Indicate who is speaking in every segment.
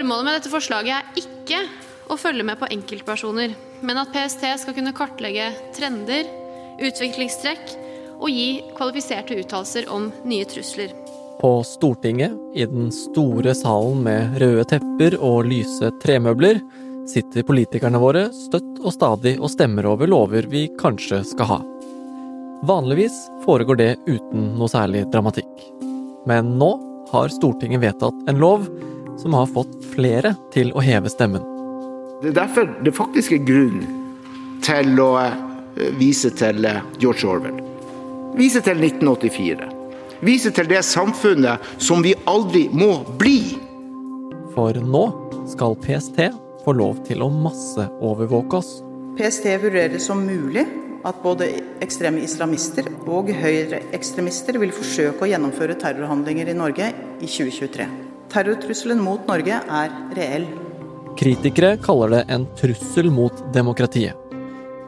Speaker 1: Formålet med dette forslaget er ikke å følge med på enkeltpersoner, men at PST skal kunne kartlegge trender, utviklingstrekk og gi kvalifiserte uttalelser om nye trusler.
Speaker 2: På Stortinget, i den store salen med røde tepper og lyse tremøbler, sitter politikerne våre støtt og stadig og stemmer over lover vi kanskje skal ha. Vanligvis foregår det uten noe særlig dramatikk. Men nå har Stortinget vedtatt en lov som har fått flere til å heve stemmen.
Speaker 3: Det er derfor det faktisk er grunn til å eh, vise til eh, George Orwell. Vise til 1984. Vise til det samfunnet som vi aldri må bli.
Speaker 2: For nå skal PST få lov til å masseovervåke oss.
Speaker 4: PST vurderer som mulig at både ekstreme islamister og høyreekstremister vil forsøke å gjennomføre terrorhandlinger i Norge i 2023. Terrortrusselen mot Norge er reell.
Speaker 2: Kritikere kaller det en trussel mot demokratiet.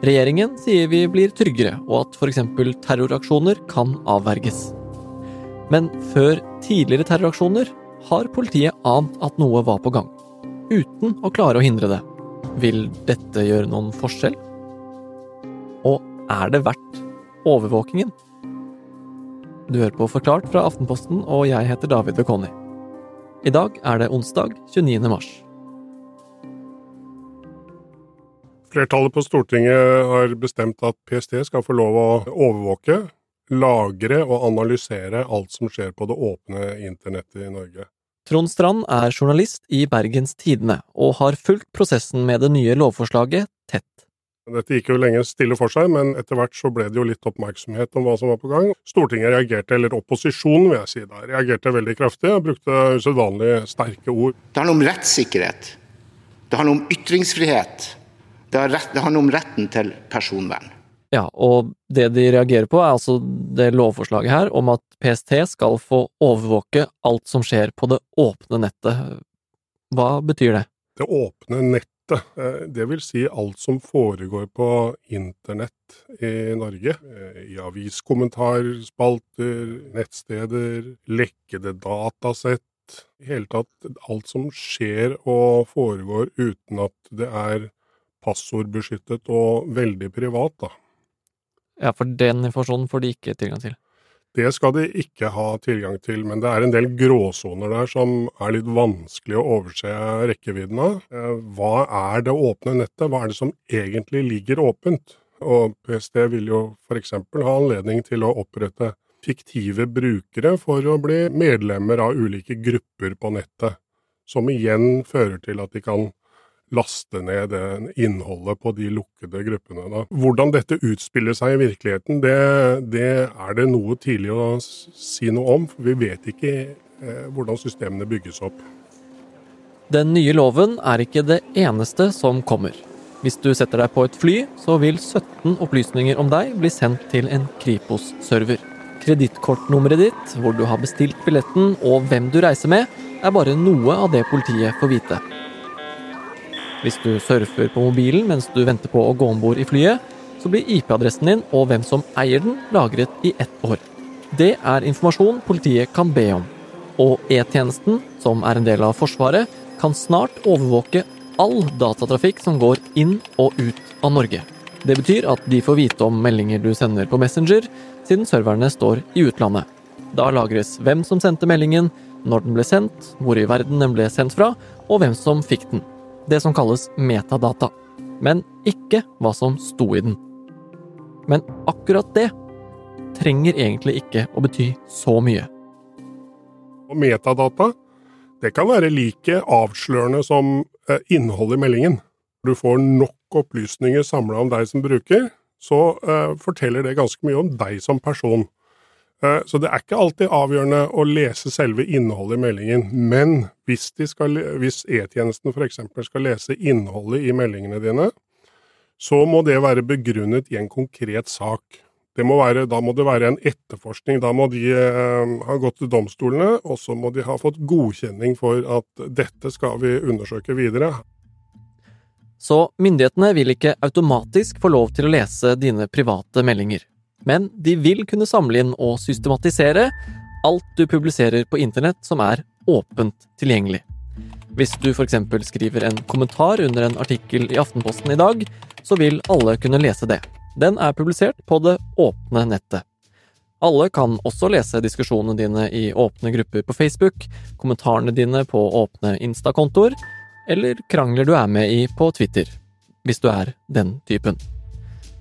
Speaker 2: Regjeringen sier vi blir tryggere, og at f.eks. terroraksjoner kan avverges. Men før tidligere terroraksjoner har politiet ant at noe var på gang, uten å klare å hindre det. Vil dette gjøre noen forskjell? Og er det verdt overvåkingen? Du hører på Forklart fra Aftenposten, og jeg heter David Bekoni. I dag er det onsdag 29. mars.
Speaker 5: Flertallet på Stortinget har bestemt at PST skal få lov å overvåke, lagre og analysere alt som skjer på det åpne internettet i Norge.
Speaker 2: Trond Strand er journalist i Bergens Tidende, og har fulgt prosessen med det nye lovforslaget tett.
Speaker 5: Dette gikk jo lenge stille for seg, men etter hvert så ble det jo litt oppmerksomhet om hva som var på gang. Stortinget reagerte, eller opposisjonen vil jeg si da, reagerte veldig kraftig og brukte usedvanlig sterke ord.
Speaker 3: Det handler om rettssikkerhet. Det handler om ytringsfrihet. Det handler om retten til personvern.
Speaker 2: Ja, og det de reagerer på, er altså det lovforslaget her om at PST skal få overvåke alt som skjer på det åpne nettet. Hva betyr det?
Speaker 5: Det åpne nettet, det vil si alt som foregår på internett i Norge. I aviskommentarspalter, nettsteder, lekkede datasett. I hele tatt alt som skjer og foregår uten at det er passordbeskyttet og veldig privat, da.
Speaker 2: Ja, for den informasjonen får de ikke tilgang til?
Speaker 5: Det skal de ikke ha tilgang til, men det er en del gråsoner der som er litt vanskelig å overse rekkevidden av. Hva er det åpne nettet, hva er det som egentlig ligger åpent? Og PST vil jo f.eks. ha anledning til å opprette fiktive brukere for å bli medlemmer av ulike grupper på nettet, som igjen fører til at de kan laste ned det innholdet på de lukkede gruppene. Da. Hvordan dette utspiller seg i virkeligheten, det, det, er det noe tidlig å si noe om. for Vi vet ikke eh, hvordan systemene bygges opp.
Speaker 2: Den nye loven er ikke det eneste som kommer. Hvis du setter deg på et fly, så vil 17 opplysninger om deg bli sendt til en Kripos-server. Kredittkortnummeret ditt, hvor du har bestilt billetten og hvem du reiser med, er bare noe av det politiet får vite. Hvis du surfer på mobilen mens du venter på å gå om bord i flyet, så blir IP-adressen din og hvem som eier den, lagret i ett år. Det er informasjon politiet kan be om. Og E-tjenesten, som er en del av Forsvaret, kan snart overvåke all datatrafikk som går inn og ut av Norge. Det betyr at de får vite om meldinger du sender på Messenger, siden serverne står i utlandet. Da lagres hvem som sendte meldingen, når den ble sendt, hvor i verden den ble sendt fra, og hvem som fikk den det som kalles metadata, men ikke hva som sto i den. Men akkurat det trenger egentlig ikke å bety så mye.
Speaker 5: Og metadata det kan være like avslørende som eh, innholdet i meldingen. Du får nok opplysninger samla om deg som bruker, så uh, forteller det ganske mye om deg som person. Eh, så det er ikke alltid avgjørende å lese selve innholdet i meldingen, men hvis, E-tjenesten f.eks. skal lese innholdet i meldingene dine, så må det være begrunnet i en konkret sak. Må være, da må det være en etterforskning. Da må de eh, ha gått til domstolene, og så må de ha fått godkjenning for at dette skal vi undersøke videre.
Speaker 2: Så myndighetene vil ikke automatisk få lov til å lese dine private meldinger men de vil kunne samle inn og systematisere alt du publiserer på internett som er åpent tilgjengelig. Hvis du f.eks. skriver en kommentar under en artikkel i Aftenposten i dag, så vil alle kunne lese det. Den er publisert på det åpne nettet. Alle kan også lese diskusjonene dine i åpne grupper på Facebook, kommentarene dine på åpne Insta-kontoer, eller krangler du er med i på Twitter, hvis du er den typen.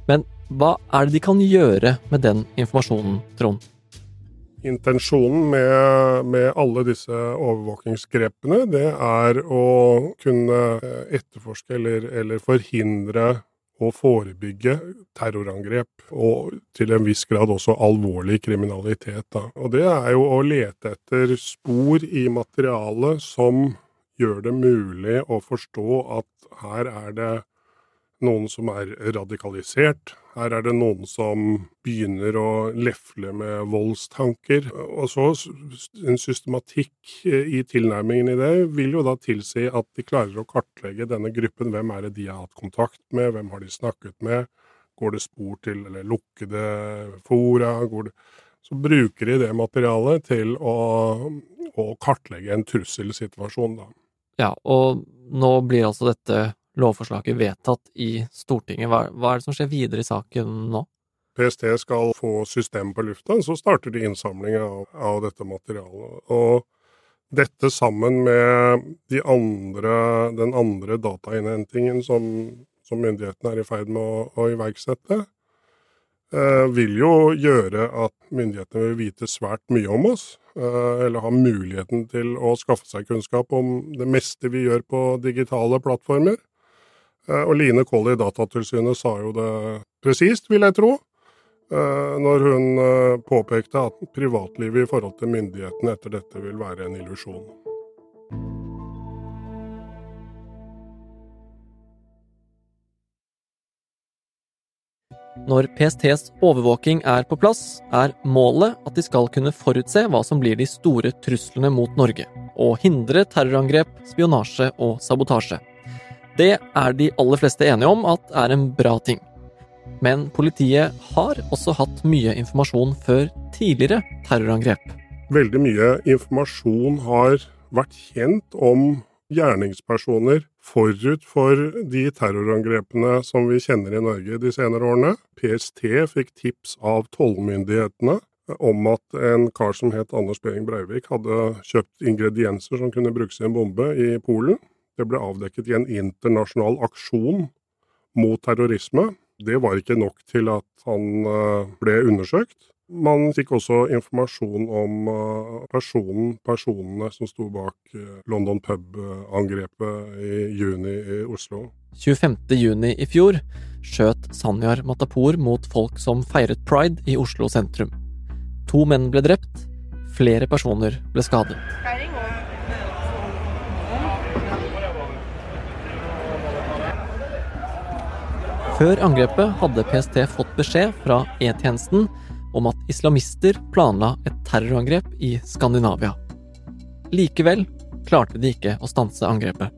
Speaker 2: Men hva er det de kan gjøre med den informasjonen, Trond?
Speaker 5: Intensjonen med, med, alle disse overvåkingsgrepene, det er å kunne etterforske eller, eller forhindre å forebygge terrorangrep, og til en viss grad også alvorlig kriminalitet. Da. Og det er jo å lete etter spor i materialet som gjør det mulig å forstå at her er det noen som er radikalisert. Her er det noen som begynner å lefle med voldstanker. Og så en systematikk i tilnærmingen i det vil jo da tilsi at de klarer å kartlegge denne gruppen. Hvem er det de har hatt kontakt med, hvem har de snakket med? Går det spor til eller lukkede fora? Det, så bruker de det materialet til å, å kartlegge en trusselsituasjon, da.
Speaker 2: Ja, og nå blir altså dette lovforslaget vedtatt i Stortinget. Hva, hva, er det som skjer videre i saken nå?
Speaker 5: PST skal få systemet på lufta, så starter de innsamling av, av, dette materialet. Og dette sammen med de andre, den andre datainnhentingen som, som myndighetene er i ferd med å, å iverksette, eh, vil jo gjøre at myndighetene vil vite svært mye om oss. Eh, eller ha muligheten til å skaffe seg kunnskap om det meste vi gjør på digitale plattformer. Eh, og Line Koll i Datatilsynet sa jo det presist, vil jeg tro, eh, når hun eh, påpekte at privatlivet i forhold til myndighetene etter dette vil være en illusjon.
Speaker 2: Når PSTs overvåking er på plass, er målet at de skal kunne forutse hva som blir de store truslene mot Norge, og hindre terrorangrep, spionasje og sabotasje. Det er de aller fleste enige om at er en bra ting. Men politiet har også hatt mye informasjon før tidligere terrorangrep.
Speaker 5: Veldig mye informasjon har vært kjent om gjerningspersoner forut for de terrorangrepene som vi kjenner i Norge de senere årene. PST fikk tips av tollmyndighetene om at en kar som het Anders Behring Breivik hadde kjøpt ingredienser som kunne brukes i en bombe i Polen. Det ble avdekket i en internasjonal aksjon mot terrorisme. Det var ikke nok til at han eh, ble undersøkt. Man fikk også informasjon om eh, personen, personene som sto bak eh, London pub-angrepet i juni i Oslo.
Speaker 2: 25.6 i fjor skjøt Sanyar Matapour mot folk som feiret pride i Oslo sentrum. To menn ble drept, flere personer ble skadet. Før angrepet hadde PST fått beskjed fra E-tjenesten om at islamister planla et terrorangrep i Skandinavia. Likevel klarte de ikke å stanse angrepet.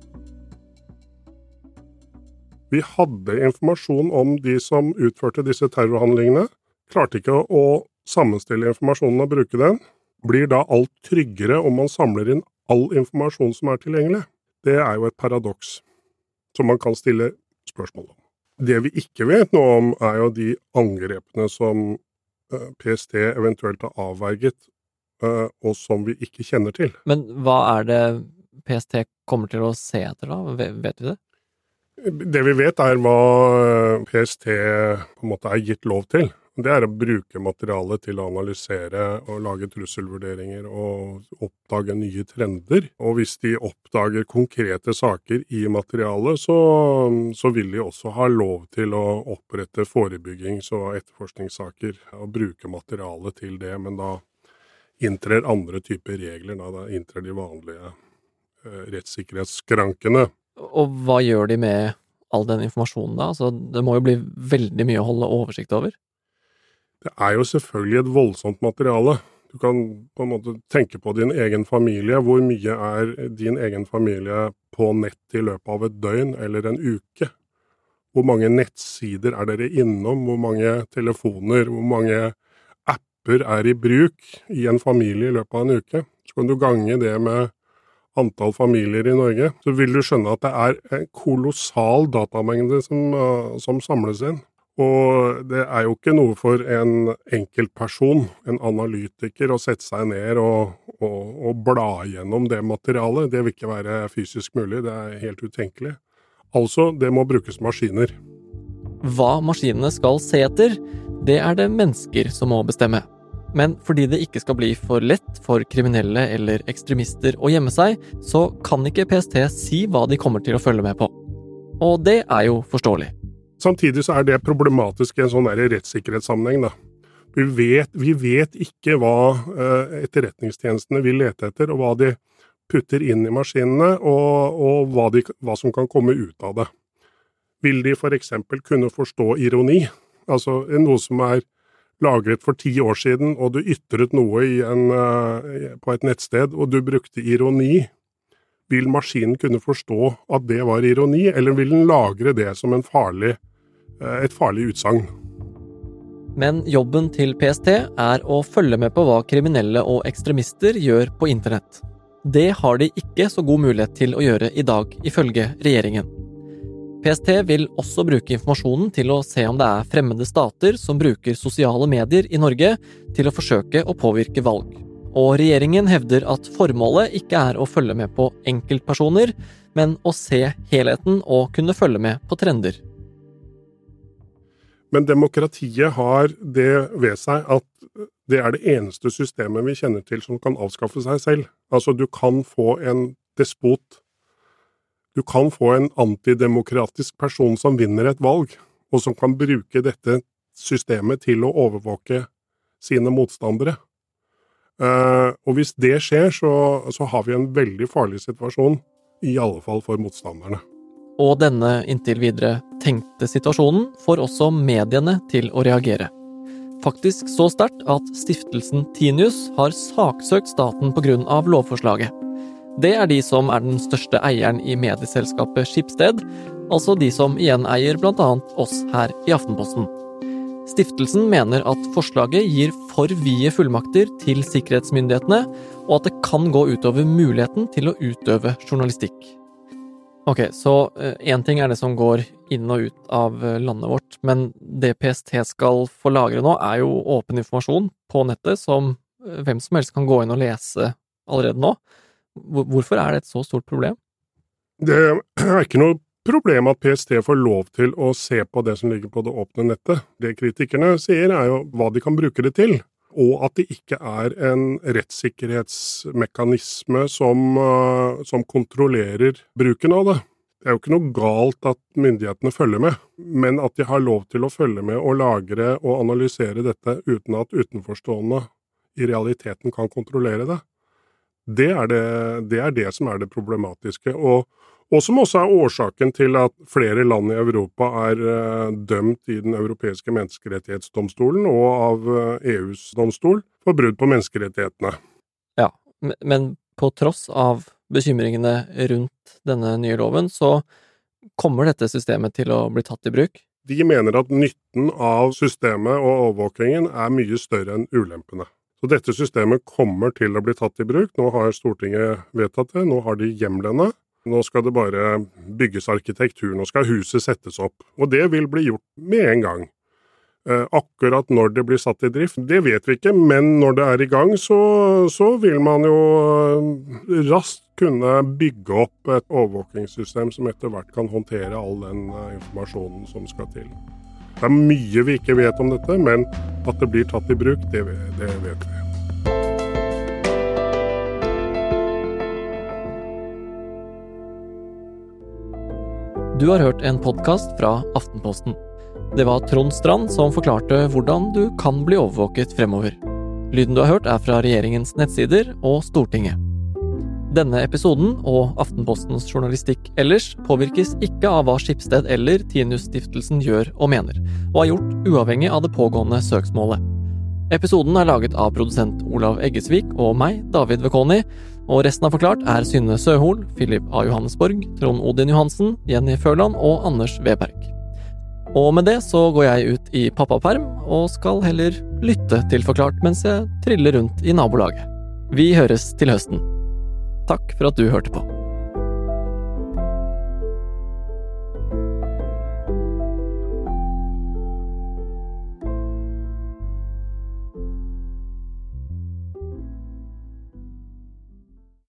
Speaker 5: Vi hadde informasjon om de som utførte disse terrorhandlingene, klarte ikke å sammenstille informasjonen og bruke den. Blir da alt tryggere om man samler inn all informasjon som er tilgjengelig? Det er jo et paradoks som man kan stille spørsmål om. Det vi ikke vet noe om, er jo de angrepene som eh, PST eventuelt har avverget, eh, og som vi ikke kjenner til.
Speaker 2: Men hva er det PST kommer til å se etter, da? Vet vi det?
Speaker 5: Det vi vet, er hva eh, PST på en måte er gitt lov til. Det er å bruke materialet til å analysere og lage trusselvurderinger og oppdage nye trender. Og hvis de oppdager konkrete saker i materialet, så, så vil de også ha lov til å opprette forebyggings- og etterforskningssaker og bruke materialet til det. Men da inntrer andre typer regler. Da, da inntrer de vanlige eh, rettssikkerhetsskrankene.
Speaker 2: Og hva gjør de med all den informasjonen da? Altså, det må jo bli veldig mye å holde oversikt over?
Speaker 5: Det er jo selvfølgelig et voldsomt materiale. Du kan på en måte tenke på din egen familie. Hvor mye er din egen familie på nett i løpet av et døgn eller en uke? Hvor mange nettsider er dere innom? Hvor mange telefoner? Hvor mange apper er i bruk i en familie i løpet av en uke? Så kan du gange det med antall familier i Norge, så vil du skjønne at det er en kolossal datamengde som, uh, som samles inn. Og det er jo ikke noe for en enkeltperson, en analytiker, å sette seg ned og, og, og bla gjennom det materialet. Det vil ikke være fysisk mulig, det er helt utenkelig. Altså, det må brukes maskiner.
Speaker 2: Hva maskinene skal se etter, det er det mennesker som må bestemme. Men fordi det ikke skal bli for lett for kriminelle eller ekstremister å gjemme seg, så kan ikke PST si hva de kommer til å følge med på. Og det er jo forståelig.
Speaker 5: Samtidig så er det problematisk i en sånn rettssikkerhetssammenheng. da. Vi vet, vi vet, ikke hva uh, etterretningstjenestene vil lete etter, og hva de putter inn i maskinene, og, og hva, de, hva, som kan komme ut av det. Vil de f.eks. For kunne forstå ironi? Altså noe som er lagret for ti år siden, og du ytret noe en, uh, på et nettsted, og du brukte ironi vil maskinen kunne forstå at det var ironi, eller vil den lagre det som en farlig, eh, et farlig utsagn?
Speaker 2: Men jobben til PST er å følge med på hva kriminelle og ekstremister gjør på internett. Det har de ikke så god mulighet til å gjøre i dag, ifølge regjeringen. PST vil også bruke informasjonen til å se om det er fremmede stater som bruker sosiale medier i Norge til å forsøke å påvirke valg og regjeringen hevder at formålet ikke er å følge med på enkeltpersoner, men å se helheten og kunne følge med på trender.
Speaker 5: Men demokratiet har det ved seg at det er det eneste systemet vi kjenner til som kan avskaffe seg selv. Altså, du kan få en despot. Du kan få en antidemokratisk person som vinner et valg, og som kan bruke dette systemet til å overvåke sine motstandere. Eh, og hvis det skjer, så, så har vi en veldig farlig situasjon, i alle fall for motstanderne.
Speaker 2: Og denne inntil videre tenkte situasjonen får også mediene til å reagere. Faktisk så sterkt at stiftelsen Tinius har saksøkt staten pga. lovforslaget. Det er de som er den største eieren i medieselskapet Skipsted, altså de som igjen eier annet oss her i Aftenposten. Stiftelsen mener at forslaget gir for vide fullmakter til sikkerhetsmyndighetene, og at det kan gå utover muligheten til å utøve journalistikk. Ok, så én eh, ting er det som går inn og ut av eh, landet vårt, men det PST skal få lagre nå, er jo åpen informasjon på nettet som eh, hvem som helst kan gå inn og lese allerede nå. Hvorfor er det et så stort problem?
Speaker 5: Det er ikke noe problem at PST får lov til å se på det som ligger på det åpne nettet. Det kritikerne sier, er jo hva de kan bruke det til. Og at det ikke er en rettssikkerhetsmekanisme som, uh, som kontrollerer bruken av det. Det er jo ikke noe galt at myndighetene følger med, men at de har lov til å følge med og lagre og analysere dette uten at utenforstående i realiteten kan kontrollere det. Det er det, det, er det som er det problematiske. Og og som også er årsaken til at flere land i Europa er uh, dømt i Den europeiske menneskerettighetsdomstolen og av EUs domstol for brudd på menneskerettighetene.
Speaker 2: Ja, men på tross av bekymringene rundt denne nye loven, så kommer dette systemet til å bli tatt i bruk?
Speaker 5: De mener at nytten av systemet og overvåkingen er mye større enn ulempene. Så dette systemet kommer til å bli tatt i bruk. Nå har Stortinget vedtatt det, nå har de hjemlene. Nå skal det bare bygges arkitektur, nå skal huset settes opp. Og det vil bli gjort med en gang. Eh, akkurat når det blir satt i drift, det vet vi ikke, men når det er i gang, så, så vil man jo eh, raskt kunne bygge opp et overvåkingssystem som etter hvert kan håndtere all den eh, informasjonen som skal til. Det er mye vi ikke vet om dette, men at det blir tatt i bruk, det, det vet vi.
Speaker 2: Du har hørt en podkast fra Aftenposten. Det var Trond Strand som forklarte hvordan du kan bli overvåket fremover. Lyden du har hørt er fra regjeringens nettsider og Stortinget. Denne episoden og Aftenpostens journalistikk ellers påvirkes ikke av hva Skipsted eller Tinius-stiftelsen gjør og mener, og er gjort uavhengig av det pågående søksmålet. Episoden er laget av produsent Olav Eggesvik og meg, David Vekoni, og resten av Forklart er Synne Søhol, Philip A. Johannesborg, Trond Odin Johansen, Jenny Førland og Anders Weberg. Og med det så går jeg ut i pappaperm, og skal heller lytte til Forklart mens jeg triller rundt i nabolaget. Vi høres til høsten. Takk for at du hørte på.